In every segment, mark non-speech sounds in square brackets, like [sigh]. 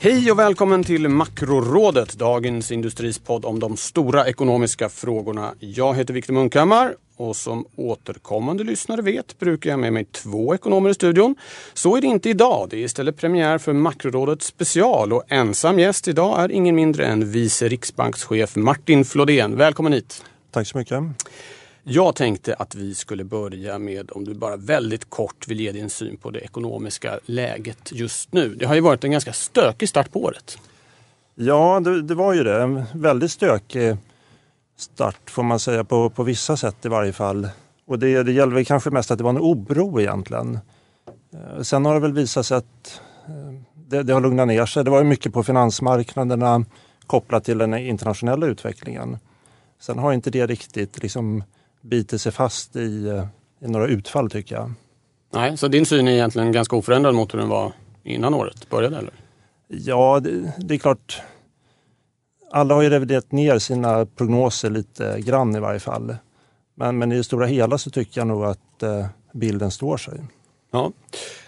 Hej och välkommen till Makrorådet, dagens industrispodd om de stora ekonomiska frågorna. Jag heter Viktor Munkhammar och som återkommande lyssnare vet brukar jag med mig två ekonomer i studion. Så är det inte idag. Det är istället premiär för Makrorådet special och ensam gäst idag är ingen mindre än vice riksbankschef Martin Flodén. Välkommen hit! Tack så mycket! Jag tänkte att vi skulle börja med om du bara väldigt kort vill ge din syn på det ekonomiska läget just nu. Det har ju varit en ganska stökig start på året. Ja, det, det var ju det. En väldigt stökig start får man säga på, på vissa sätt i varje fall. Och det, det gäller väl kanske mest att det var en oro egentligen. Eh, sen har det väl visat sig att eh, det, det har lugnat ner sig. Det var ju mycket på finansmarknaderna kopplat till den internationella utvecklingen. Sen har inte det riktigt liksom biter sig fast i, eh, i några utfall tycker jag. Nej, så din syn är egentligen ganska oförändrad mot hur den var innan året började? Eller? Ja, det, det är klart. Alla har ju reviderat ner sina prognoser lite grann i varje fall. Men, men i det stora hela så tycker jag nog att eh, bilden står sig. Ja.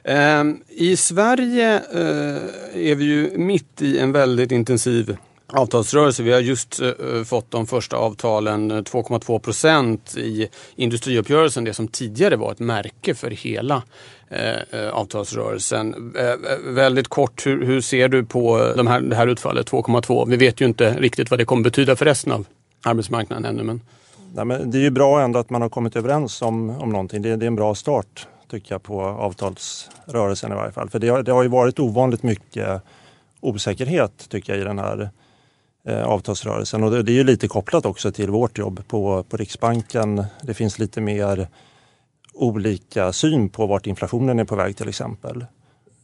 Eh, I Sverige eh, är vi ju mitt i en väldigt intensiv avtalsrörelse. Vi har just uh, fått de första avtalen, eh, 2,2 procent i industriuppgörelsen, det som tidigare var ett märke för hela uh, avtalsrörelsen. Uh, väldigt kort, hur, hur, ser du på de här, det här utfallet, 2,2? Vi vet ju inte riktigt vad det kommer betyda för resten av arbetsmarknaden ännu. Men... Nej, men det är ju bra ändå att man har kommit överens om, om någonting. Det, det är en bra start tycker jag på avtalsrörelsen i varje fall. För det har, det har ju varit ovanligt mycket osäkerhet tycker jag i den här Eh, avtalsrörelsen. Och det är ju lite kopplat också till vårt jobb på, på Riksbanken. Det finns lite mer olika syn på vart inflationen är på väg till exempel.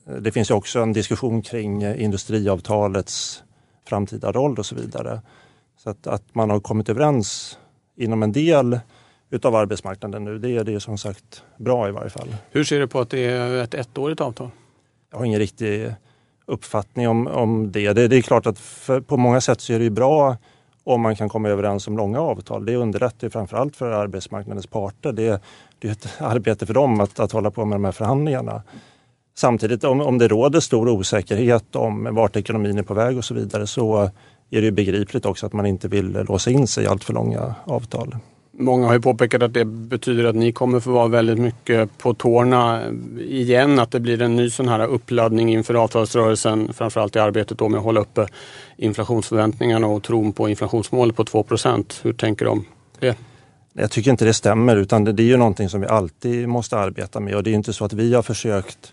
Eh, det finns också en diskussion kring industriavtalets framtida roll och så vidare. Så att, att man har kommit överens inom en del utav arbetsmarknaden nu, det är det som sagt bra i varje fall. Hur ser du på att det är ett ettårigt avtal? Jag har ingen riktig uppfattning om, om det. det. det. är klart att för, på många sätt så är det ju bra om man kan komma överens om långa avtal. Det underlättar ju framförallt för arbetsmarknadens parter. Det, det är ett [laughs] arbete för dem att, att hålla på med de här förhandlingarna. Samtidigt om, om det råder stor osäkerhet om vart ekonomin är på väg och så vidare så är det begripligt också att man inte vill låsa in sig i allt för långa avtal. Många har ju påpekat att det betyder att ni kommer få vara väldigt mycket på tårna igen. Att det blir en ny sån här uppladdning inför avtalsrörelsen. Framförallt i arbetet då med att hålla uppe inflationsförväntningarna och tron på inflationsmålet på 2% Hur tänker du om det? Jag tycker inte det stämmer utan det, är ju någonting som vi alltid måste arbeta med och det är inte så att vi har försökt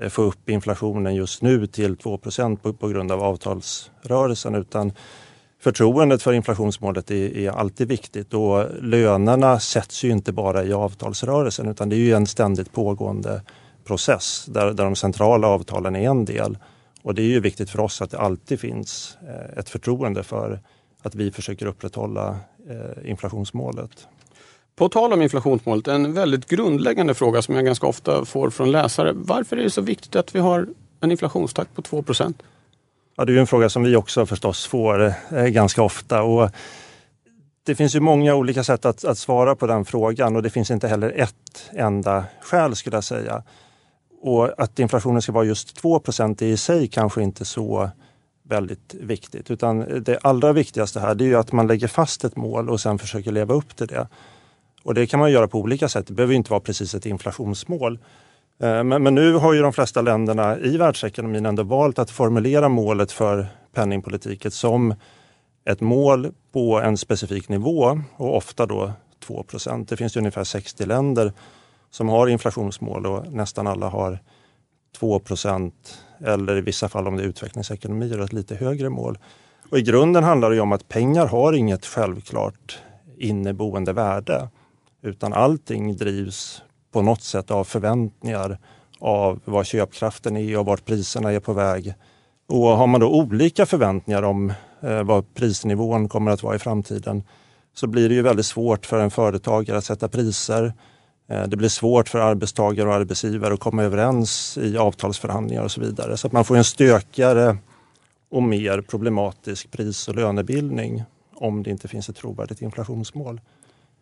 eh, få upp inflationen just nu till 2 på, på grund av avtalsrörelsen utan Förtroendet för inflationsmålet är, är, alltid viktigt och lönerna sätts ju inte bara i avtalsrörelsen utan det är ju en ständigt pågående process där, där de centrala avtalen är en del. Och det är ju viktigt för oss att det alltid finns eh, ett förtroende för att vi försöker upprätthålla eh, inflationsmålet. På tal om inflationsmålet, en väldigt grundläggande fråga som jag ganska ofta får från läsare. Varför är det så viktigt att vi har en inflationstakt på 2 Ja, det är en fråga som vi också förstås får eh, ganska ofta. Och det finns ju många olika sätt att, att, svara på den frågan och det finns inte heller ett enda skäl skulle jag säga. Och att inflationen ska vara just 2 är i sig kanske inte så väldigt viktigt. Utan det allra viktigaste här det är att man lägger fast ett mål och sen försöker leva upp till det. Och det kan man göra på olika sätt. Det behöver inte vara precis ett inflationsmål. Eh, men, men, nu har ju de flesta länderna i världsekonomin ändå valt att formulera målet för penningpolitiken som ett mål på en specifik nivå och ofta då 2% Det finns ungefär 60 länder som har inflationsmål och nästan alla har 2% eller i vissa fall om det är utvecklingsekonomier ett lite högre mål. Och I grunden handlar det om att pengar har inget självklart inneboende värde utan allting drivs på något sätt av förväntningar av vad köpkraften är och vart priserna är på väg Och har man då olika förväntningar om eh, vad prisnivån kommer att vara i framtiden så blir det ju väldigt svårt för en företagare att sätta priser. Eh, det blir svårt för arbetstagare och arbetsgivare att komma överens i avtalsförhandlingar och så vidare. Så att man får en stökigare och mer problematisk pris och lönebildning om det inte finns ett trovärdigt inflationsmål.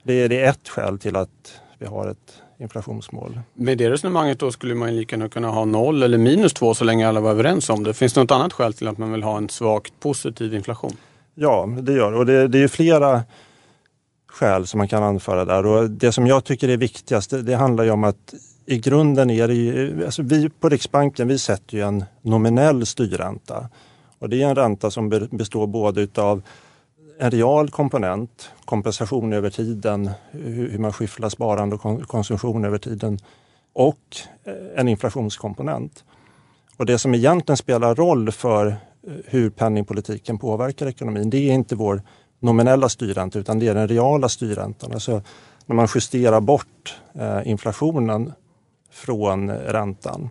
Det är, det ett skäl till att vi har ett inflationsmål. Med det resonemanget då skulle man lika gärna kunna ha noll eller minus två så länge alla var överens om det. Finns det något annat skäl till att man vill ha en svagt positiv inflation? Ja, det gör och det. Det är flera skäl som man kan anföra där och det som jag tycker är viktigast det, det handlar ju om att i grunden är det ju, alltså vi på Riksbanken vi sätter ju en nominell styrränta och det är en ränta som består både utav en real komponent, kompensation över tiden, hur man skifflar sparande och konsumtion över tiden och eh, en inflationskomponent. Och det som egentligen spelar roll för eh, hur penningpolitiken påverkar ekonomin, det är inte vår nominella styrränta utan det är den reala styrräntan. Alltså när man justerar bort eh, inflationen från räntan.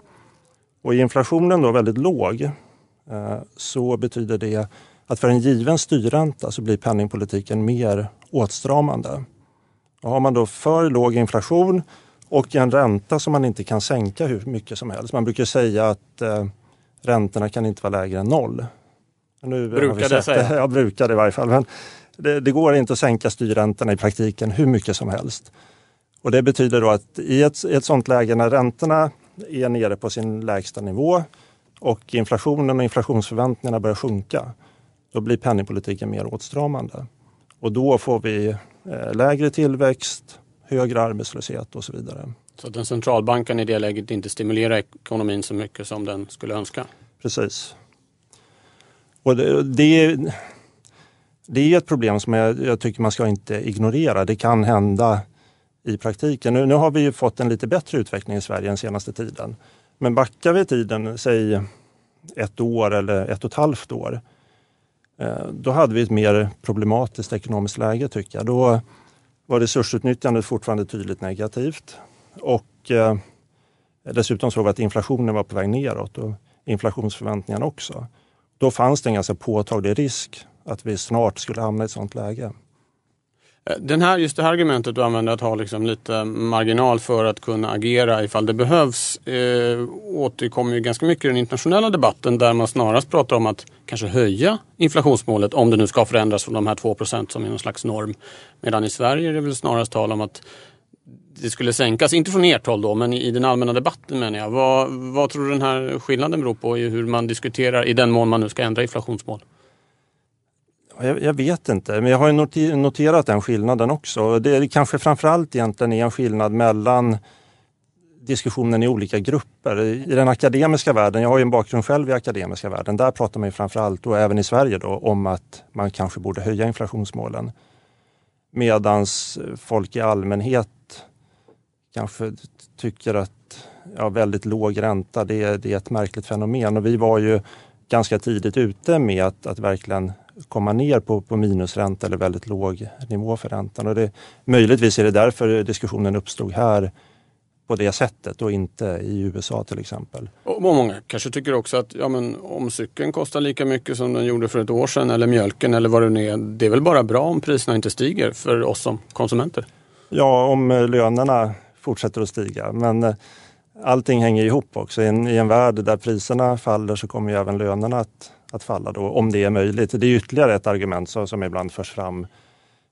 Och är inflationen då väldigt låg så betyder det att för en given styrränta så blir penningpolitiken mer åtstramande. Och har man då för låg inflation och en ränta som man inte kan sänka hur mycket som helst. Man brukar säga att eh, räntorna kan inte vara lägre än noll. Nu brukar det säga? [laughs] Jag brukar det i varje fall. Men det, det, går inte att sänka styrräntorna i praktiken hur mycket som helst. Och Det betyder då att i ett, i ett sånt läge när räntorna är nere på sin lägsta nivå och inflationen och inflationsförväntningarna börjar sjunka då blir penningpolitiken mer åtstramande. Och då får vi eh, lägre tillväxt, högre arbetslöshet och så vidare. Så att den centralbanken i det läget inte stimulerar ekonomin så mycket som den skulle önska? Precis. Och det, det, det är ett problem som jag, jag, tycker man ska inte ignorera. Det kan hända i praktiken. Nu, nu har vi fått en lite bättre utveckling i Sverige den senaste tiden. Men backar vi tiden, säg ett år eller ett och ett halvt år, Eh, då hade vi ett mer problematiskt ekonomiskt läge tycker jag. Då var resursutnyttjandet fortfarande tydligt negativt och eh, dessutom såg vi att inflationen var på väg neråt och inflationsförväntningarna också. Då fanns det en ganska påtaglig risk att vi snart skulle hamna i ett sådant läge. Eh, den här, just det här argumentet du använder att ha liksom lite marginal för att kunna agera ifall det behövs eh, återkommer ju ganska mycket i den internationella debatten där man snarast pratar om att kanske höja inflationsmålet om det nu ska förändras från de här 2% som är någon slags norm. Medan i Sverige är det väl snarast tal om att det skulle sänkas, inte från ert håll då, men i den allmänna debatten menar jag. Vad, vad tror du den här skillnaden beror på i hur man diskuterar i den mån man nu ska ändra inflationsmål? Jag, jag, vet inte, men jag har noterat den skillnaden också. Det är kanske framförallt egentligen är en skillnad mellan diskussionen i olika grupper. I den akademiska världen, jag har ju en bakgrund själv i akademiska världen, där pratar man ju framförallt, och även i Sverige, då, om att man kanske borde höja inflationsmålen. Medans folk i allmänhet kanske tycker att ja, väldigt låg ränta, det, det är ett märkligt fenomen. Och vi var ju ganska tidigt ute med att, att verkligen komma ner på, på minusränta eller väldigt låg nivå för räntan. Och det, möjligtvis är det därför diskussionen uppstod här på det sättet och inte i USA till exempel. Och många kanske tycker också att ja, men om cykeln kostar lika mycket som den gjorde för ett år sedan eller mjölken eller vad det nu är. Det är väl bara bra om priserna inte stiger för oss som konsumenter? Ja, om lönerna fortsätter att stiga. Men eh, allting hänger ihop också. I en, I en värld där priserna faller så kommer ju även lönerna att att falla då, om det är möjligt. Det är ytterligare ett argument som, som ibland förs fram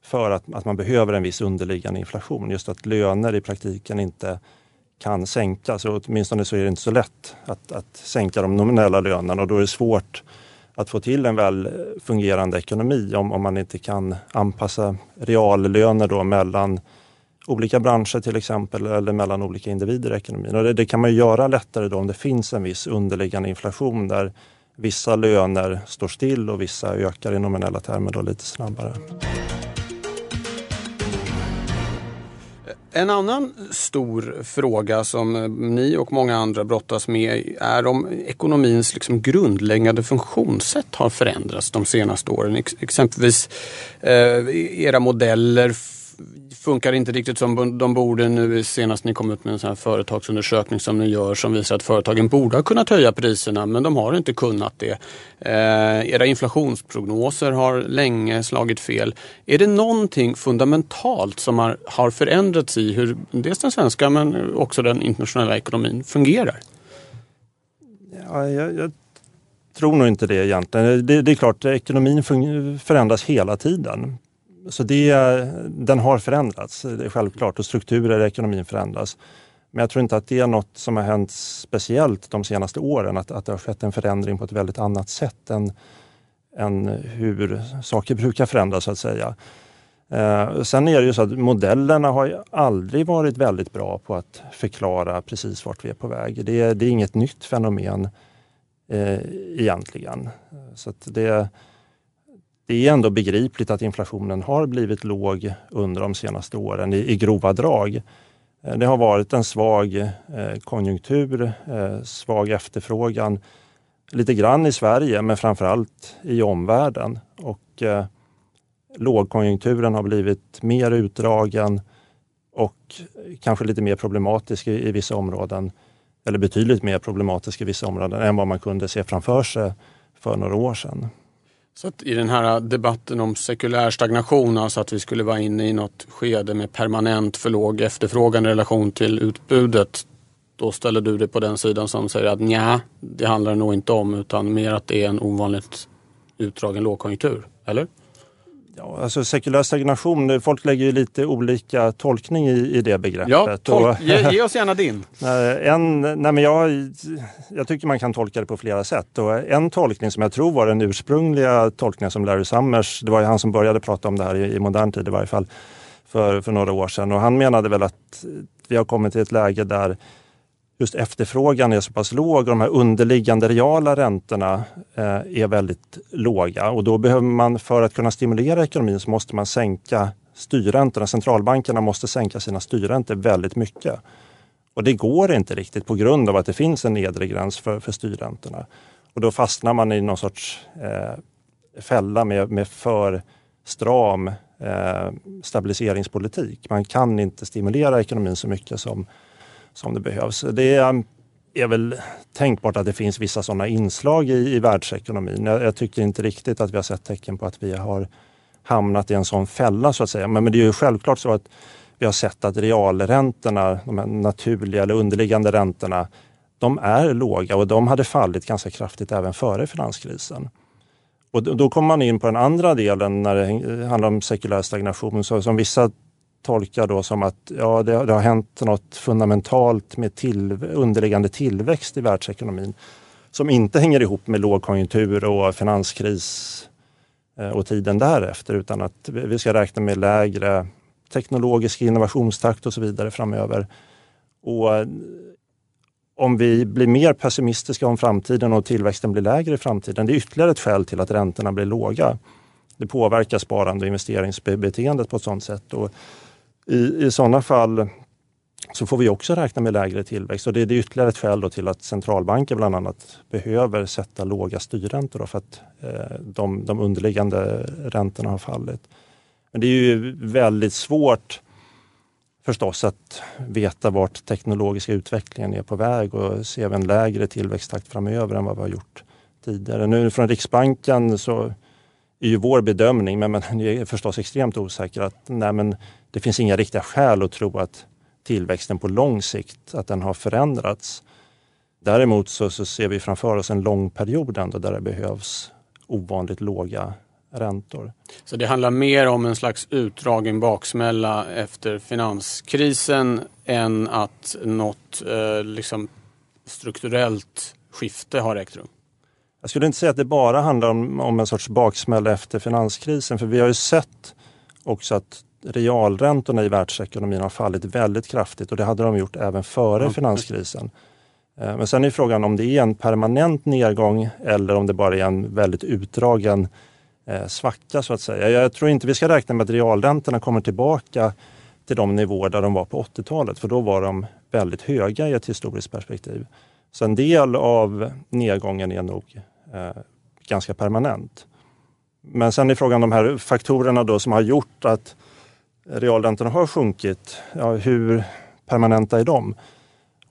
för att, att man behöver en viss underliggande inflation. Just att löner i praktiken inte kan sänkas. Och åtminstone så är det inte så lätt att, att sänka de nominella lönerna och då är det svårt att få till en väl fungerande ekonomi om, om man inte kan anpassa reallöner då mellan olika branscher till exempel eller mellan olika individer i ekonomin. Och det, det kan man göra lättare då om det finns en viss underliggande inflation där Vissa löner står still och vissa ökar i nominella termer då lite snabbare. En annan stor fråga som ni och många andra brottas med är om ekonomins liksom grundläggande funktionssätt har förändrats de senaste åren. exempelvis eh, era modeller funkar inte riktigt som de borde. Nu senast ni kom ut med en sån här företagsundersökning som ni gör som visar att företagen borde ha kunnat höja priserna men de har inte kunnat det. Eh, era inflationsprognoser har länge slagit fel. Är det någonting fundamentalt som har, har förändrats i hur dels den svenska men också den internationella ekonomin fungerar? Ja, jag, jag tror nog inte det egentligen. Det, det är klart, ekonomin förändras hela tiden. Så det, den har förändrats, det är självklart, och strukturer i ekonomin förändras. Men jag tror inte att det är något som har hänt speciellt de senaste åren, att, att det har skett en förändring på ett väldigt annat sätt än, än hur saker brukar förändras så att säga. Eh, sen är det ju så att modellerna har aldrig varit väldigt bra på att förklara precis vart vi är på väg. Det, det är inget nytt fenomen eh, egentligen. Så det, det är ändå begripligt att inflationen har blivit låg under de senaste åren i, i grova drag. Eh, det har varit en svag eh, konjunktur, eh, svag efterfrågan, lite grann i Sverige men framförallt i omvärlden. Och, eh, lågkonjunkturen har blivit mer utdragen och kanske lite mer problematisk i, i vissa områden eller betydligt mer problematisk i vissa områden än vad man kunde se framför sig för några år sedan. Så att i den här debatten om sekulär stagnation, alltså att vi skulle vara inne i något skede med permanent för låg efterfrågan i relation till utbudet. Då ställer du dig på den sidan som säger att nja, det handlar det nog inte om utan mer att det är en ovanligt utdragen lågkonjunktur, eller? Ja, alltså sekulär stagnation, folk lägger ju lite olika tolkning i, i det begreppet. Ja, tolk, ge, ge, [laughs] oss gärna din. En, nej men jag, jag tycker man kan tolka det på flera sätt. Och en tolkning som jag tror var den ursprungliga tolkningen som Larry Summers, det var ju han som började prata om det här i, i modern tid i varje fall, för, för några år sedan. Och han menade väl att vi har kommit till ett läge där just efterfrågan är så pass låg och de här underliggande reala räntorna eh, är väldigt låga och då behöver man för att kunna stimulera ekonomin så måste man sänka styrräntorna. Centralbankerna måste sänka sina styrräntor väldigt mycket. Och det går inte riktigt på grund av att det finns en nedre gräns för, för styrräntorna. Och då fastnar man i någon sorts eh, fälla med, med för stram eh, stabiliseringspolitik. Man kan inte stimulera ekonomin så mycket som som det behövs. Det um, är väl tänkbart att det finns vissa sådana inslag i, i världsekonomin. Jag, jag tycker inte riktigt att vi har sett tecken på att vi har hamnat i en sån fälla så att säga. Men, men det är ju självklart så att vi har sett att realräntorna, de här naturliga eller underliggande räntorna, de är låga och de hade fallit ganska kraftigt även före finanskrisen. Och då kommer man in på den andra delen när det handlar om sekulär stagnation så, som vissa tolkar då som att ja, det, det har hänt något fundamentalt med till, underliggande tillväxt i världsekonomin som inte hänger ihop med lågkonjunktur och finanskris eh, och tiden därefter utan att vi ska räkna med lägre teknologisk innovationstakt och så vidare framöver. Och eh, om vi blir mer pessimistiska om framtiden och tillväxten blir lägre i framtiden, det är ytterligare ett skäl till att räntorna blir låga. Det påverkar sparande och investeringsbeteendet på ett sådant sätt. Och i, i sådana fall så får vi också räkna med lägre tillväxt och det, är ytterligare ett skäl till att centralbanker bland annat behöver sätta låga styrräntor för att eh, de, de underliggande räntorna har fallit. Men det är ju väldigt svårt förstås att veta vart teknologiska utvecklingen är på väg och se en lägre tillväxttakt framöver än vad vi har gjort tidigare. Nu från Riksbanken så är ju vår bedömning, men, men är förstås extremt osäker, att nej, men det finns inga riktiga skäl att tro att tillväxten på lång sikt att den har förändrats. Däremot så, så ser vi framför oss en lång period ändå där det behövs ovanligt låga räntor. Så det handlar mer om en slags utdragen baksmälla efter finanskrisen än att något eh, liksom strukturellt skifte har ägt rum? Jag skulle inte säga att det bara handlar om, om en sorts baksmälla efter finanskrisen, för vi har ju sett också att realräntorna i världsekonomin har fallit väldigt kraftigt och det hade de gjort även före mm. finanskrisen. Eh, men sen är frågan om det är en permanent nedgång eller om det bara är en väldigt utdragen eh, svacka så att säga. Jag tror inte vi ska räkna med att realräntorna kommer tillbaka till de nivåer där de var på 80-talet för då var de väldigt höga i ett historiskt perspektiv. Så en del av nedgången är nog eh, ganska permanent. Men sen är frågan de här faktorerna då som har gjort att realräntorna har sjunkit, ja, hur permanenta är de?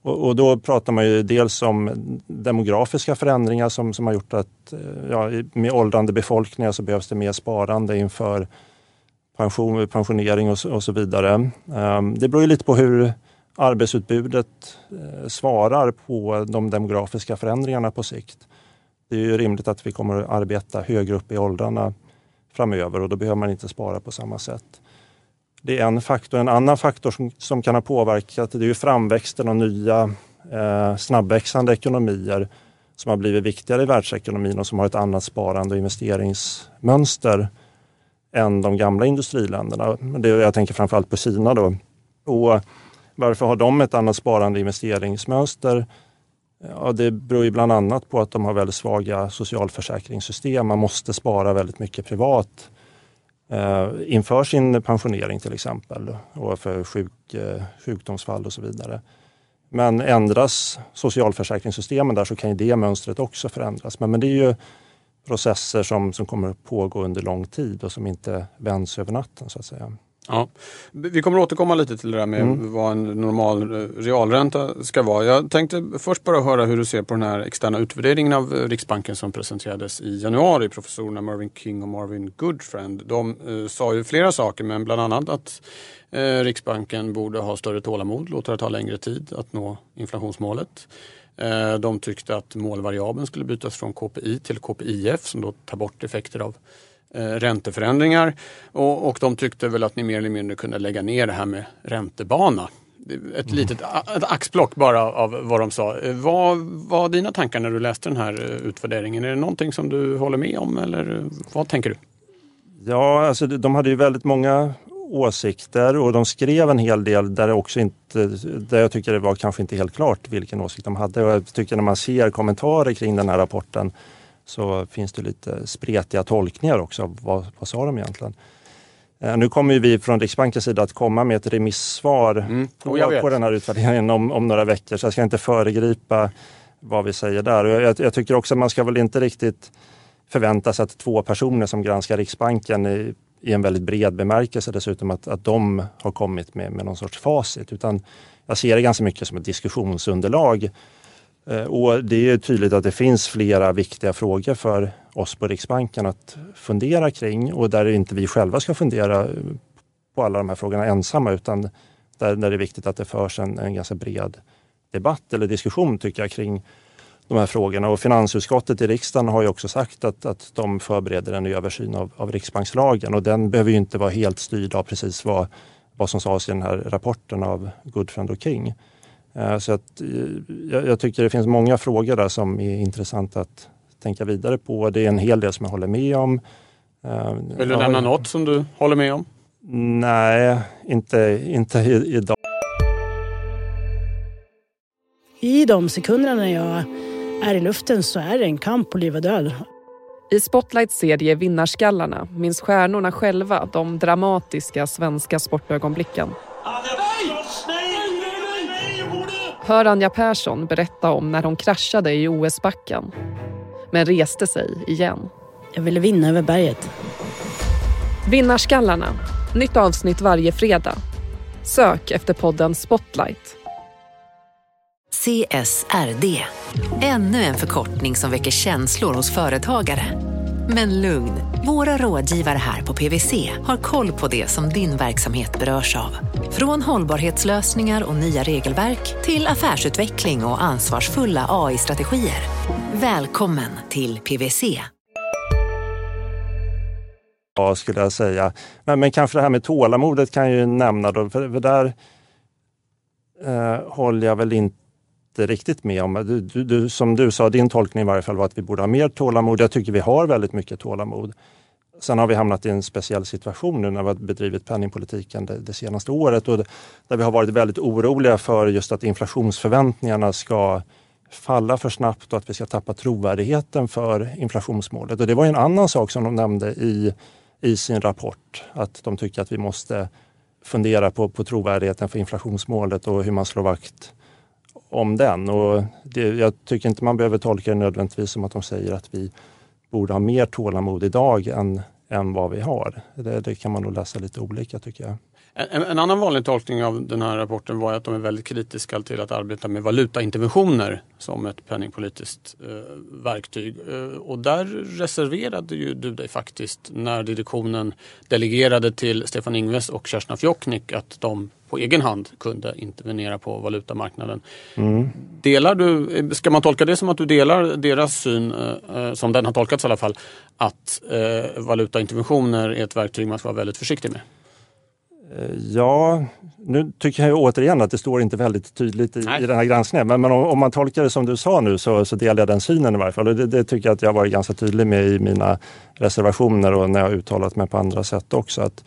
Och, och, då pratar man ju dels om demografiska förändringar som, som har gjort att eh, ja, med åldrande befolkningar så behövs det mer sparande inför pension, pensionering och, och så vidare. Um, det beror ju lite på hur arbetsutbudet eh, svarar på de demografiska förändringarna på sikt. Det är ju rimligt att vi kommer att arbeta högre upp i åldrarna framöver och då behöver man inte spara på samma sätt. Det är en faktor. En annan faktor som, som kan ha påverkat det är ju framväxten av nya eh, snabbväxande ekonomier som har blivit viktigare i världsekonomin och som har ett annat sparande och investeringsmönster än de gamla industriländerna. Det, jag tänker framförallt på Kina. Då. Och varför har de ett annat sparande och investeringsmönster? Ja, det beror ju bland annat på att de har väldigt svaga socialförsäkringssystem. Man måste spara väldigt mycket privat eh, Eh, inför sin pensionering till exempel och för sjuk, eh, sjukdomsfall och så vidare. Men ändras socialförsäkringssystemen där så kan ju det mönstret också förändras. Men, men det är ju processer som, som kommer att pågå under lång tid och som inte vänds över natten så att säga. Ja. Vi kommer återkomma lite till det där med mm. vad en normal eh, realränta ska vara. Jag tänkte först bara höra hur du ser på den här externa utvärderingen av eh, Riksbanken som presenterades i januari. Professorerna Marvin King och Marvin Goodfriend. De eh, sa ju flera saker men bland annat att eh, Riksbanken borde ha större tålamod, låta det ta längre tid att nå inflationsmålet. Eh, de tyckte att målvariabeln skulle bytas från KPI till KPIF som då tar bort effekter av eh, ränteförändringar. Och, och de tyckte väl att ni mer eller mindre kunde lägga ner det här med räntebana. Ett mm. litet ett axplock bara av vad de sa. Eh, vad var dina tankar när du läste den här utvärderingen? Är det någonting som du håller med om eller vad tänker du? Ja, alltså de hade ju väldigt många åsikter och de skrev en hel del där, också inte, där jag tycker det var kanske inte helt klart vilken åsikt de hade. Och jag tycker när man ser kommentarer kring den här rapporten så finns det lite spretiga tolkningar också. Vad, vad sa de egentligen? Eh, nu kommer vi från Riksbankens sida att komma med ett remissvar mm. på, på den här utvärderingen om, om, några veckor så jag ska inte föregripa vad vi säger där. Jag, jag tycker också att man ska väl inte riktigt förvänta sig att två personer som granskar Riksbanken i en väldigt bred bemärkelse dessutom att, att de har kommit med, med någon sorts facit. Utan jag ser det ganska mycket som ett diskussionsunderlag. Eh, och det är tydligt att det finns flera viktiga frågor för oss på Riksbanken att fundera kring och där inte vi själva ska fundera på alla de här frågorna ensamma utan där, där det är viktigt att det förs en, en ganska bred debatt eller diskussion tycker jag kring de här frågorna. Och finansutskottet i riksdagen har ju också sagt att, att de förbereder en översyn av, av riksbankslagen och den behöver ju inte vara helt styrd av precis vad, vad som sades i den här rapporten av Goodfriend och King. Eh, så att, eh, jag, jag, tycker det finns många frågor där som är intressanta att tänka vidare på. Det är en hel del som jag håller med om. Eh, Vill du nämna något som du håller med om? Nej, inte, inte idag. I de sekunderna när jag är i luften så är det en kamp på liv och död. I Spotlights serie Vinnarskallarna minns stjärnorna själva de dramatiska svenska sportögonblicken. Hör Anja Persson berätta om när hon kraschade i OS-backen men reste sig igen. Jag ville vinna över berget. Vinnarskallarna. Nytt avsnitt varje fredag. Sök efter podden Spotlight. CSRD. Ännu en förkortning som väcker känslor hos företagare. Men lugn, våra rådgivare här på PWC har koll på det som din verksamhet berörs av. Från hållbarhetslösningar och nya regelverk till affärsutveckling och ansvarsfulla AI-strategier. Välkommen till PWC. Ja, skulle jag säga. Men, men kanske det här med tålamodet kan jag ju nämna då, för, för där eh, håller jag väl inte inte riktigt med om. Du, du, du, som du sa, din tolkning i varje fall var att vi borde ha mer tålamod. Jag tycker vi har väldigt mycket tålamod. Sen har vi hamnat i en speciell situation nu när vi har bedrivit penningpolitiken det, det senaste året och där vi har varit väldigt oroliga för just att inflationsförväntningarna ska falla för snabbt och att vi ska tappa trovärdigheten för inflationsmålet. Och det var en annan sak som de nämnde i, i sin rapport, att de tycker att vi måste fundera på, på trovärdigheten för inflationsmålet och hur man slår vakt om den. Och det, jag tycker inte man behöver tolka det nödvändigtvis som att de säger att vi borde ha mer tålamod idag än, än vad vi har. Det, det kan man nog läsa lite olika tycker jag. En, en, annan vanlig tolkning av den här rapporten var att de är väldigt kritiska till att arbeta med valutainterventioner som ett penningpolitiskt eh, verktyg. Eh, och där reserverade ju du dig faktiskt när direktionen delegerade till Stefan Ingves och Kerstin Fjoknik att de på egen hand kunde intervenera på valutamarknaden. Mm. Delar du, ska man tolka det som att du delar deras syn, eh, eh som den har tolkats i alla fall, att eh, valutainterventioner är ett verktyg man ska vara väldigt försiktig med? Eh, ja, nu tycker jag återigen att det står inte väldigt tydligt i, i den här granskningen. Men, men om, om, man tolkar det som du sa nu så, så delar jag den synen i varje fall. Och det, det, tycker jag att jag varit ganska tydlig med i mina reservationer och när jag uttalat mig på andra sätt också. Att,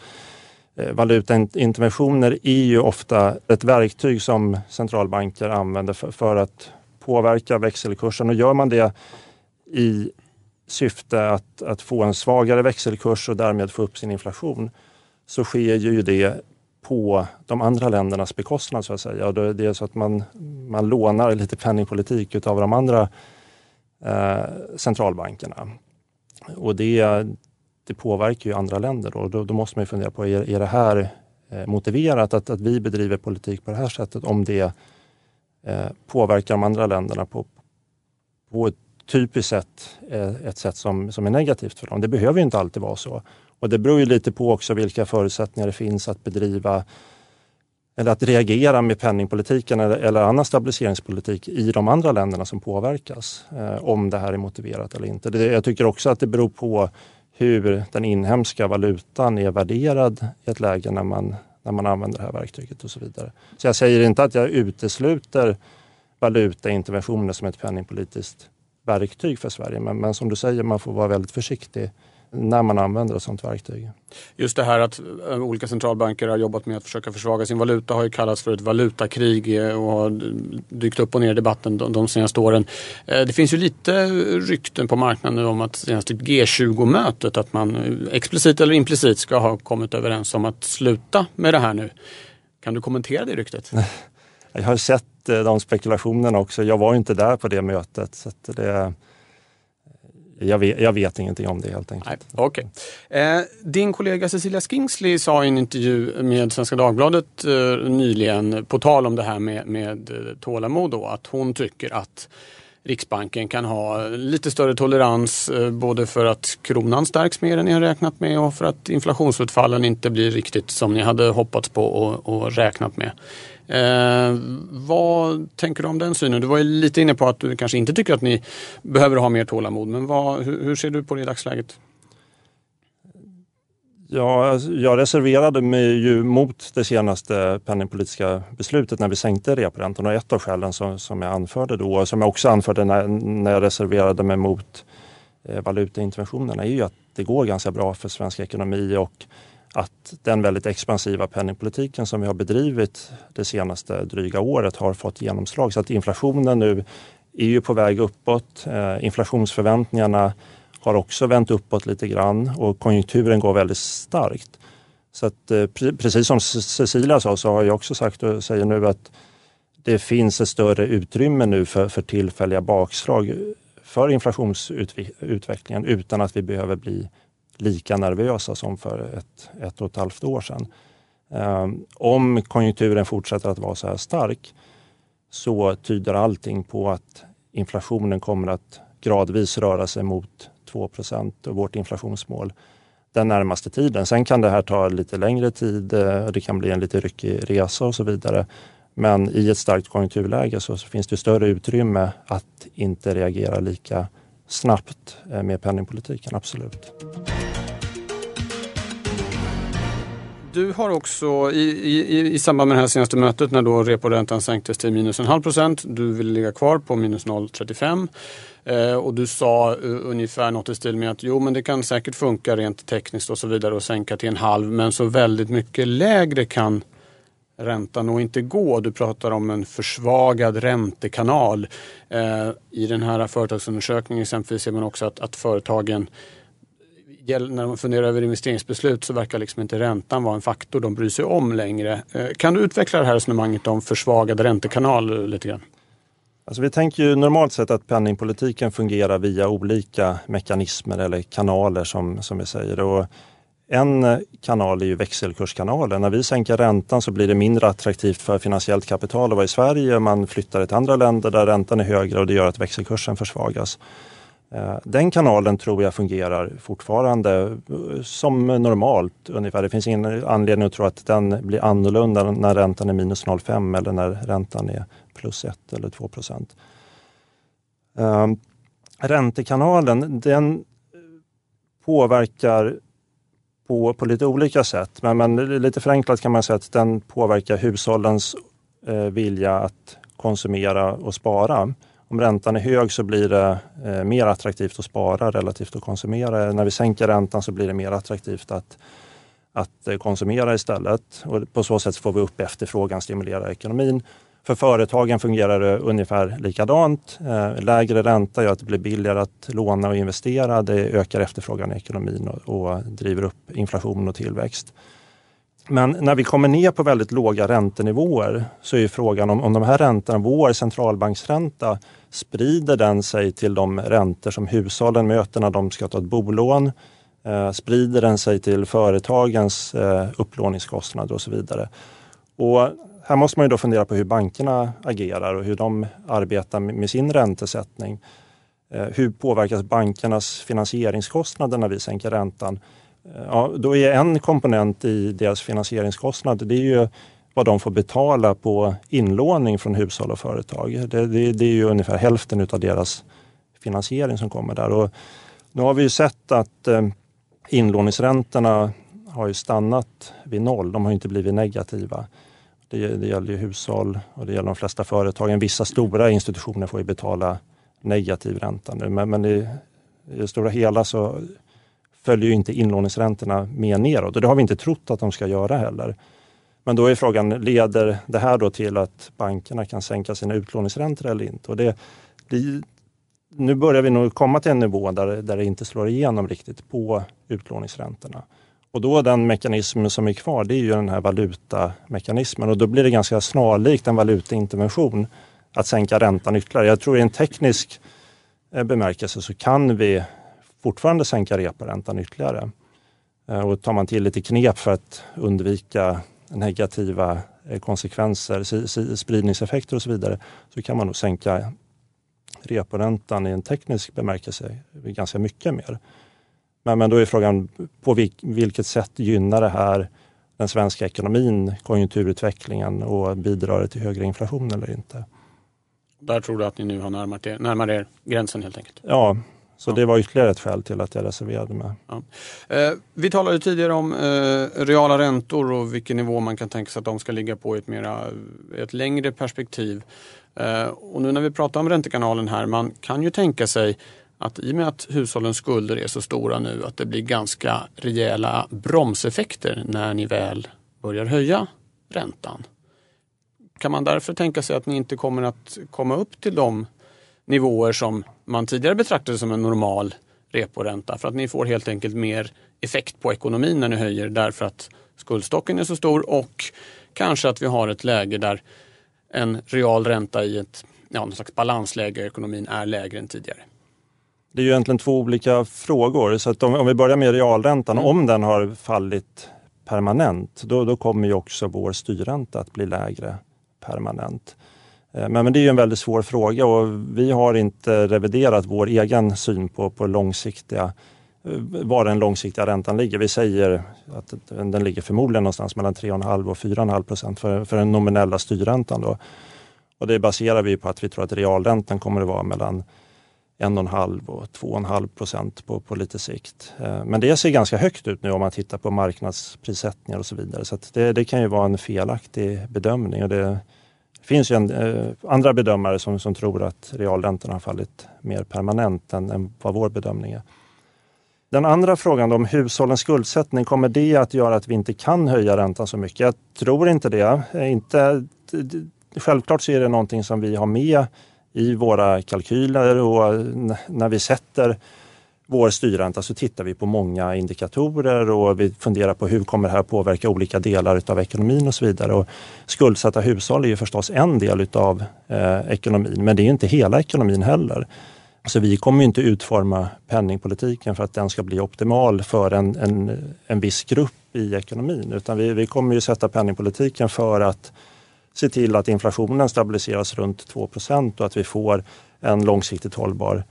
eh, valutainterventioner är ju ofta ett verktyg som centralbanker använder för, för att påverka växelkursen och gör man det i syfte att, att få en svagare växelkurs och därmed få upp sin inflation så sker ju det på de andra ländernas bekostnad så att säga. Det är så att man, man lånar lite penningpolitik utav de andra eh, centralbankerna. Och det, det påverkar ju andra länder då. då. Då, måste man fundera på, är, är det här eh, motiverat att, att vi bedriver politik på det här sättet om det eh, påverkar de andra länderna på, på ett typiskt sätt, eh, ett sätt som, som är negativt för dem. Det behöver inte alltid vara så. Och det beror ju lite på också vilka förutsättningar det finns att bedriva eller att reagera med penningpolitiken eller, eller annan stabiliseringspolitik i de andra länderna som påverkas. Eh, om det här är motiverat eller inte. Det, jag tycker också att det beror på hur den inhemska valutan är värderad i ett läge när man, när man använder det här verktyget och så vidare. Så jag säger inte att jag utesluter valutainterventioner som ett penningpolitiskt verktyg för Sverige. Men, men som du säger, man får vara väldigt försiktig när man använder ett sådant verktyg. Just det här att eh, olika centralbanker har jobbat med att försöka försvaga sin valuta har ju kallats för ett valutakrig eh, och har dykt upp och ner i debatten de, senaste åren. Eh, det finns ju lite rykten på marknaden om att senaste G20-mötet att man explicit eller implicit ska ha kommit överens om att sluta med det här nu. Kan du kommentera det ryktet? [laughs] Jag har sett de spekulationerna också. Jag var inte där på det mötet. Så det, jag vet, jag vet ingenting om det helt enkelt. Nej, okay. Eh, din kollega Cecilia Skingsley sa i en intervju med Svenska Dagbladet eh, nyligen på tal om det här med, med eh, tålamod då, att hon tycker att Riksbanken kan ha lite större tolerans eh, både för att kronan stärks mer än ni har räknat med och för att inflationsutfallen inte blir riktigt som ni hade hoppats på och, och räknat med. Eh, vad tänker du om den synen? Du var ju lite inne på att du kanske inte tycker att ni behöver ha mer tålamod, men vad, hur, hur ser du på det i dagsläget? Ja, alltså, jag reserverade mig ju mot det senaste penningpolitiska beslutet när vi sänkte reporäntan och ett av skälen som, som jag anförde då och som jag också anförde när, när jag reserverade mig mot eh, valutainterventionerna är ju att det går ganska bra för svensk ekonomi och att den väldigt expansiva penningpolitiken som vi har bedrivit det senaste dryga året har fått genomslag. Så att inflationen nu är ju på väg uppåt. Eh, inflationsförväntningarna har också vänt uppåt lite grann och konjunkturen går väldigt starkt. Så att, eh, precis som Cecilia sa så har jag också sagt och säger nu att det finns ett större utrymme nu för, för tillfälliga bakslag för inflationsutvecklingen utan att vi behöver bli lika nervösa som för ett, ett och ett halvt år sedan. Ehm, om konjunkturen fortsätter att vara så här stark så tyder allting på att inflationen kommer att gradvis röra sig mot 2% och vårt inflationsmål den närmaste tiden. Sen kan det här ta lite längre tid, eh, det kan bli en lite ryckig resa och så vidare. Men i ett starkt konjunkturläge så finns det större utrymme att inte reagera lika snabbt eh, med penningpolitiken, absolut. Du har också i, i, i samband med det här senaste mötet när då reporäntan sänktes till minus en halv procent. Du ville ligga kvar på minus 0,35 eh, och du sa uh, ungefär något i stil med att jo men det kan säkert funka rent tekniskt och så vidare och sänka till en halv men så väldigt mycket lägre kan räntan nog inte gå. Du pratar om en försvagad räntekanal. Eh, I den här företagsundersökningen exempelvis ser man också att, att företagen när de funderar över investeringsbeslut så verkar liksom inte räntan vara en faktor de bryr sig om längre. Eh, kan du utveckla det här resonemanget om försvagad räntekanal lite grann? Alltså vi tänker ju normalt sett att penningpolitiken fungerar via olika mekanismer eller kanaler som, som vi säger. Och en kanal är ju växelkurskanalen. När vi sänker räntan så blir det mindre attraktivt för finansiellt kapital att vara i Sverige. Man flyttar till andra länder där räntan är högre och det gör att växelkursen försvagas. Eh, den kanalen tror jag fungerar fortfarande eh, som normalt ungefär. Det finns ingen anledning att tro att den blir annorlunda när räntan är minus 0,5 eller när räntan är plus 1 eller 2 procent. Eh, räntekanalen den påverkar på, på lite olika sätt. Men, men lite förenklat kan man säga att den påverkar hushållens eh, vilja att konsumera och spara. Om räntan är hög så blir det eh, mer attraktivt att spara relativt att konsumera. När vi sänker räntan så blir det mer attraktivt att, att eh, konsumera istället. Och på så sätt får vi upp efterfrågan, stimulerar ekonomin. För företagen fungerar det ungefär likadant. Eh, lägre ränta gör att det blir billigare att låna och investera. Det ökar efterfrågan i ekonomin och, och driver upp inflation och tillväxt. Men när vi kommer ner på väldigt låga räntenivåer så är frågan om, om de här räntorna, vår centralbanksränta, sprider den sig till de räntor som hushållen möter när de ska ta ett bolån? Eh, sprider den sig till företagens eh, upplåningskostnader och så vidare? Och här måste man ju då fundera på hur bankerna agerar och hur de arbetar med sin räntesättning. Eh, hur påverkas bankernas finansieringskostnader när vi sänker räntan? Eh, ja, då är en komponent i deras finansieringskostnader det är ju vad de får betala på inlåning från hushåll och företag. Det, det, det är ju ungefär hälften av deras finansiering som kommer där. Och nu har vi ju sett att eh, inlåningsräntorna har ju stannat vid noll. De har inte blivit negativa. Det, det gäller ju hushåll och det gäller de flesta företagen. Vissa stora institutioner får ju betala negativ ränta nu men, men i, i det stora hela så följer ju inte inlåningsräntorna med neråt och det har vi inte trott att de ska göra heller. Men då är frågan, leder det här då till att bankerna kan sänka sina utlåningsräntor eller inte? Och det, det, nu börjar vi nog komma till en nivå där, där det inte slår igenom riktigt på utlåningsräntorna. Och då den mekanismen som är kvar, det är ju den här valutamekanismen och då blir det ganska snarlikt en valutaintervention att sänka räntan ytterligare. Jag tror i en teknisk eh, bemärkelse så kan vi fortfarande sänka reporäntan ytterligare. Eh, och tar man till lite knep för att undvika negativa eh, konsekvenser, spridningseffekter och så vidare, så kan man nog sänka reporäntan i en teknisk bemärkelse ganska mycket mer. Men, men då är frågan på vilket sätt gynnar det här den svenska ekonomin, konjunkturutvecklingen och bidrar det till högre inflation eller inte? Där tror du att ni nu har närmat er, närmat er gränsen helt enkelt? Ja, så ja. det var ytterligare ett skäl till att jag reserverade mig. Ja. Eh, vi talade tidigare om eh, reala räntor och vilken nivå man kan tänka sig att de ska ligga på i ett, mera, ett längre perspektiv. Eh, och nu när vi pratar om räntekanalen här, man kan ju tänka sig att i och med att hushållens skulder är så stora nu att det blir ganska rejäla bromseffekter när ni väl börjar höja räntan. Kan man därför tänka sig att ni inte kommer att komma upp till de nivåer som man tidigare betraktade som en normal reporänta för att ni får helt enkelt mer effekt på ekonomin när ni höjer därför att skuldstocken är så stor och kanske att vi har ett läge där en real ränta i ett ja, någon slags balansläge i ekonomin är lägre än tidigare. Det är ju egentligen två olika frågor. Så att om, om vi börjar med realräntan, mm. om den har fallit permanent, då, då kommer ju också vår styrränta att bli lägre permanent. Eh, men, men det är en väldigt svår fråga och vi har inte reviderat vår egen syn på, på långsiktiga eh, var den långsiktiga räntan ligger. Vi säger att den ligger förmodligen någonstans mellan 3,5 och 4,5 procent för, för den nominella styrräntan. Då. Och det baserar vi på att vi tror att realräntan kommer att vara mellan 1,5 och 2,5 procent på, på lite sikt. Eh, men det ser ganska högt ut nu om man tittar på marknadsprissättningar och så vidare. Så det, det, kan ju vara en felaktig bedömning. Och det finns ju en, eh, andra bedömare som, som tror att realräntorna har fallit mer permanent än, än vad vår bedömning är. Den andra frågan om hushållens skuldsättning, kommer det att göra att vi inte kan höja räntan så mycket? Jag tror inte det. Eh, inte, självklart så är det någonting som vi har med i våra kalkyler och när vi sätter vår styrränta så tittar vi på många indikatorer och vi funderar på hur kommer det här påverka olika delar av ekonomin och så vidare. Och skuldsatta hushåll är ju förstås en del utav eh, ekonomin men det är inte hela ekonomin heller. Så vi kommer inte utforma penningpolitiken för att den ska bli optimal för en, en, en viss grupp i ekonomin, utan vi, vi kommer ju sätta penningpolitiken för att se till att inflationen stabiliseras runt 2% och att vi får en långsiktigt hållbar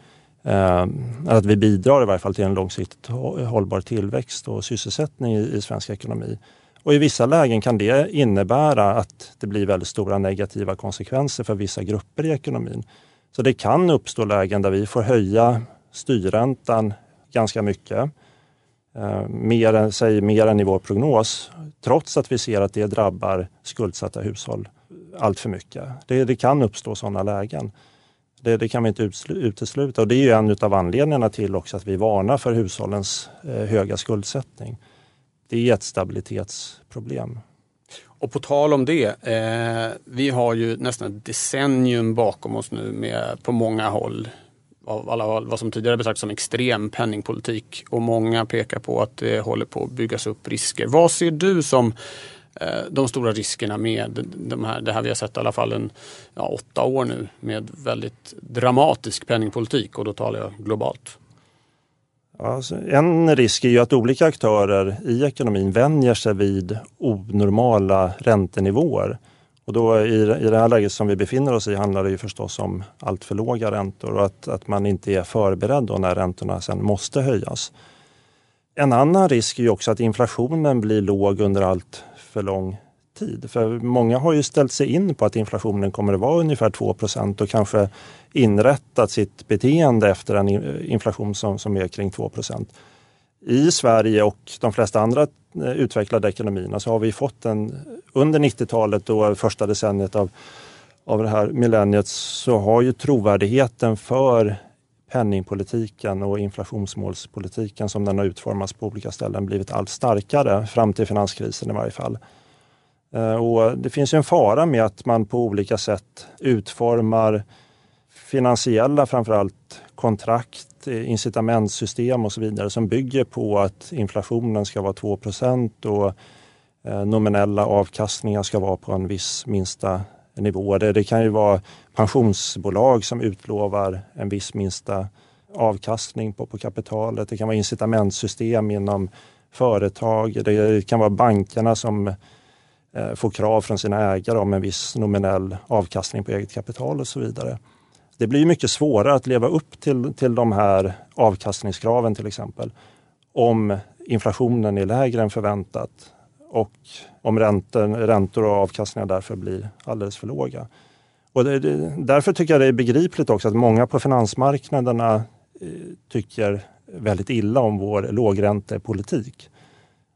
eh, att vi bidrar i varje fall till en långsiktigt hållbar tillväxt och sysselsättning i, i svensk ekonomi. Och I vissa lägen kan det innebära att det blir väldigt stora negativa konsekvenser för vissa grupper i ekonomin. Så det kan uppstå lägen där vi får höja styrräntan ganska mycket. Eh, mer, än, säg, mer än i vår prognos, trots att vi ser att det drabbar skuldsatta hushåll allt för mycket. Det, det kan uppstå sådana lägen. Det, det, kan vi inte utesluta och det är ju en av anledningarna till också att vi varnar för hushållens eh, höga skuldsättning. Det är ett stabilitetsproblem. Och på tal om det, eh, vi har ju nästan ett decennium bakom oss nu med på många håll av alla, vad som tidigare betraktats som extrem penningpolitik och många pekar på att det håller på att byggas upp risker. Vad ser du som eh, de stora riskerna med de här, det här vi har sett i alla fall en, ja, åtta år nu med väldigt dramatisk penningpolitik och då talar jag globalt. Alltså, en risk är ju att olika aktörer i ekonomin vänjer sig vid onormala räntenivåer. Och då i, i det här läget som vi befinner oss i handlar det ju förstås om allt för låga räntor och att, att man inte är förberedd när räntorna sen måste höjas. En annan risk är ju också att inflationen blir låg under allt för lång tid. För många har ju ställt sig in på att inflationen kommer att vara ungefär 2% och kanske inrättat sitt beteende efter en inflation som, som är kring 2% I Sverige och de flesta andra eh, utvecklade ekonomierna så har vi fått en, under 90-talet och första decenniet av, av det här millenniet så har ju trovärdigheten för penningpolitiken och inflationsmålspolitiken som den har utformats på olika ställen blivit allt starkare, fram till finanskrisen i varje fall. Eh, och det finns en fara med att man på olika sätt utformar finansiella framförallt kontrakt, eh, incitamentsystem och så vidare som bygger på att inflationen ska vara 2% och Eh, nominella avkastningar ska vara på en viss minsta nivå. Det, det kan ju vara pensionsbolag som utlovar en viss minsta avkastning på, på kapitalet. Det kan vara incitamentsystem inom företag. Det kan vara bankerna som Eh, krav från sina ägare om en viss nominell avkastning på eget kapital och så vidare. Det blir mycket svårare att leva upp till, till de här avkastningskraven till exempel om inflationen är lägre än förväntat och om räntor, räntor och avkastningar därför blir alldeles för låga. Och det, det, därför tycker jag det är begripligt också att många på finansmarknaderna eh, tycker väldigt illa om vår lågräntepolitik.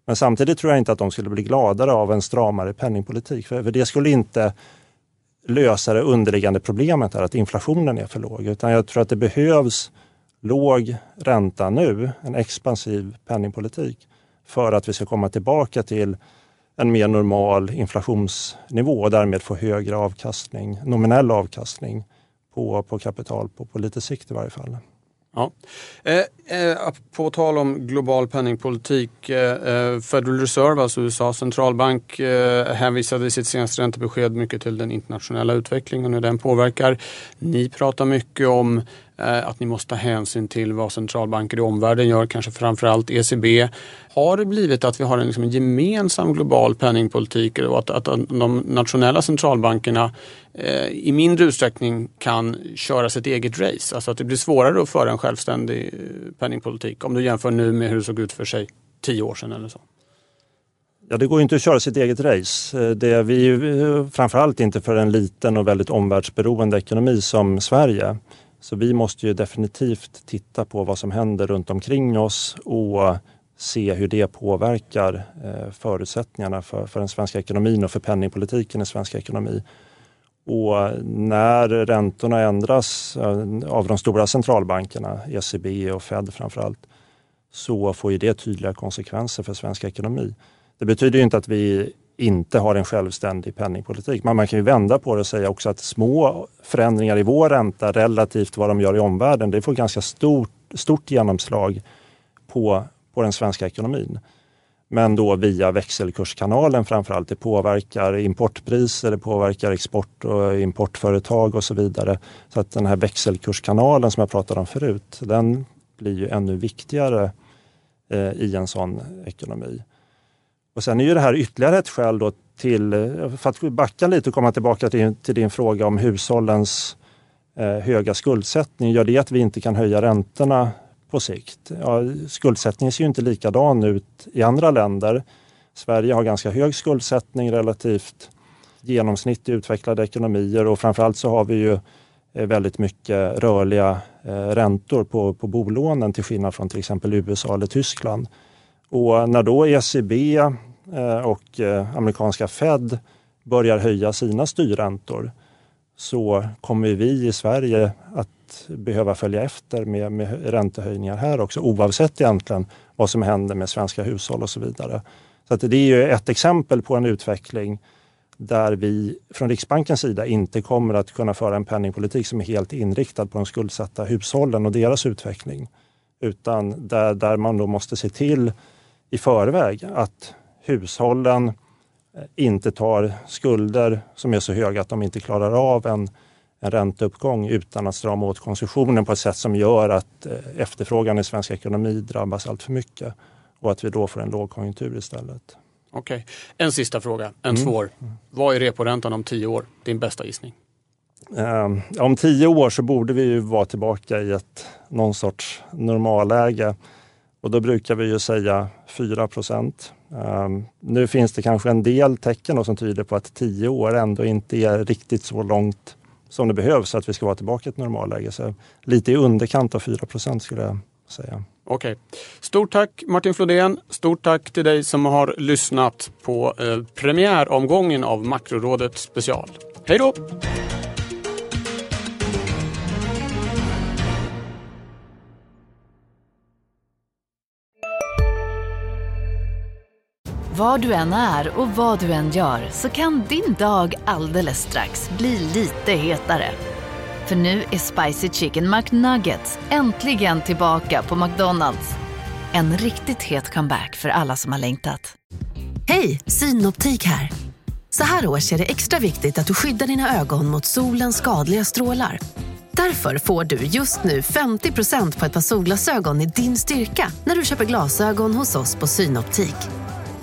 Men samtidigt tror jag inte att de skulle bli gladare av en stramare penningpolitik. För det skulle inte lösa det underliggande problemet, här, att inflationen är för låg. Utan jag tror att det behövs låg ränta nu, en expansiv penningpolitik, för att vi ska komma tillbaka till en mer normal inflationsnivå och därmed få högre avkastning, nominell avkastning på, på kapital på, på lite sikt i varje fall. Ja. Eh, eh, på tal om global penningpolitik. Eh, eh Federal Reserve, alltså USAs centralbank, eh, hänvisade i sitt senaste räntebesked mycket till den internationella utvecklingen och hur den påverkar. Ni pratar mycket om Eh, Eh, att ni måste ta hänsyn till vad centralbanker i omvärlden gör, kanske framförallt ECB. Har det blivit att vi har en, liksom en gemensam global penningpolitik och att, att de nationella centralbankerna eh, i mindre utsträckning kan köra sitt eget race? Alltså att det blir svårare att föra en självständig eh, penningpolitik om du jämför nu med hur det såg ut för sig tio år sedan eller så. Ja, det går inte att köra sitt eget race. Eh, det är vi, framförallt inte för en liten och väldigt omvärldsberoende ekonomi som Sverige. Så vi måste ju definitivt titta på vad som händer runt omkring oss och se hur det påverkar eh, förutsättningarna för, för den svenska ekonomin och för penningpolitiken i svensk ekonomi. Och när räntorna ändras eh, av de stora centralbankerna, ECB och Fed framför allt, så får ju det tydliga konsekvenser för svensk ekonomi. Det betyder inte att vi inte har en självständig penningpolitik. Men man kan ju vända på det och säga också att små förändringar i vår ränta relativt vad de gör i omvärlden, det får ganska stort, stort genomslag på, på den svenska ekonomin. Men då via växelkurskanalen framförallt. Det påverkar importpriser, det påverkar export och importföretag och så vidare. Så att den här växelkurskanalen som jag pratade om förut, den blir ju ännu viktigare eh, i en sån ekonomi. Och sen är ju det här ytterligare ett skäl då till, för att backa lite och komma tillbaka till, till din fråga om hushållens eh, höga skuldsättning. Gör det att vi inte kan höja räntorna på sikt? Ja, skuldsättningen ser ju inte likadan ut i andra länder. Sverige har ganska hög skuldsättning relativt genomsnitt i utvecklade ekonomier och framförallt så har vi ju eh, väldigt mycket rörliga eh, räntor på, på bolånen till skillnad från till exempel USA eller Tyskland. Och när då ECB eh, och eh, amerikanska Fed börjar höja sina styrräntor så kommer vi i Sverige att behöva följa efter med, med räntehöjningar här också oavsett egentligen vad som händer med svenska hushåll och så vidare. Så att det är ju ett exempel på en utveckling där vi från Riksbankens sida inte kommer att kunna föra en penningpolitik som är helt inriktad på de skuldsatta hushållen och deras utveckling. Utan där, där man då måste se till i förväg att hushållen eh, inte tar skulder som är så höga att de inte klarar av en, en ränteuppgång utan att strama åt konsumtionen på ett sätt som gör att eh, efterfrågan i svensk ekonomi drabbas allt för mycket och att vi då får en lågkonjunktur istället. Okej, okay. en sista fråga, en mm. svår. Vad är reporäntan om tio år? Din bästa gissning? Um, om tio år så borde vi ju vara tillbaka i ett någon sorts normalläge. Och då brukar vi ju säga 4 procent. Um, nu finns det kanske en del tecken som tyder på att 10 år ändå inte är riktigt så långt som det behövs för att vi ska vara tillbaka i ett normalläge. Så lite i underkant av 4 procent skulle jag säga. Okej. Okay. Stort tack Martin Flodén. Stort tack till dig som har lyssnat på eh, premiäromgången av Makrorådet special. Hej då! Var du än är och vad du än gör så kan din dag alldeles strax bli lite hetare. För nu är Spicy Chicken McNuggets äntligen tillbaka på McDonalds. En riktigt het comeback för alla som har längtat. Hej, Synoptik här. Så här års är det extra viktigt att du skyddar dina ögon mot solens skadliga strålar. Därför får du just nu 50% på ett par solglasögon i din styrka när du köper glasögon hos oss på Synoptik.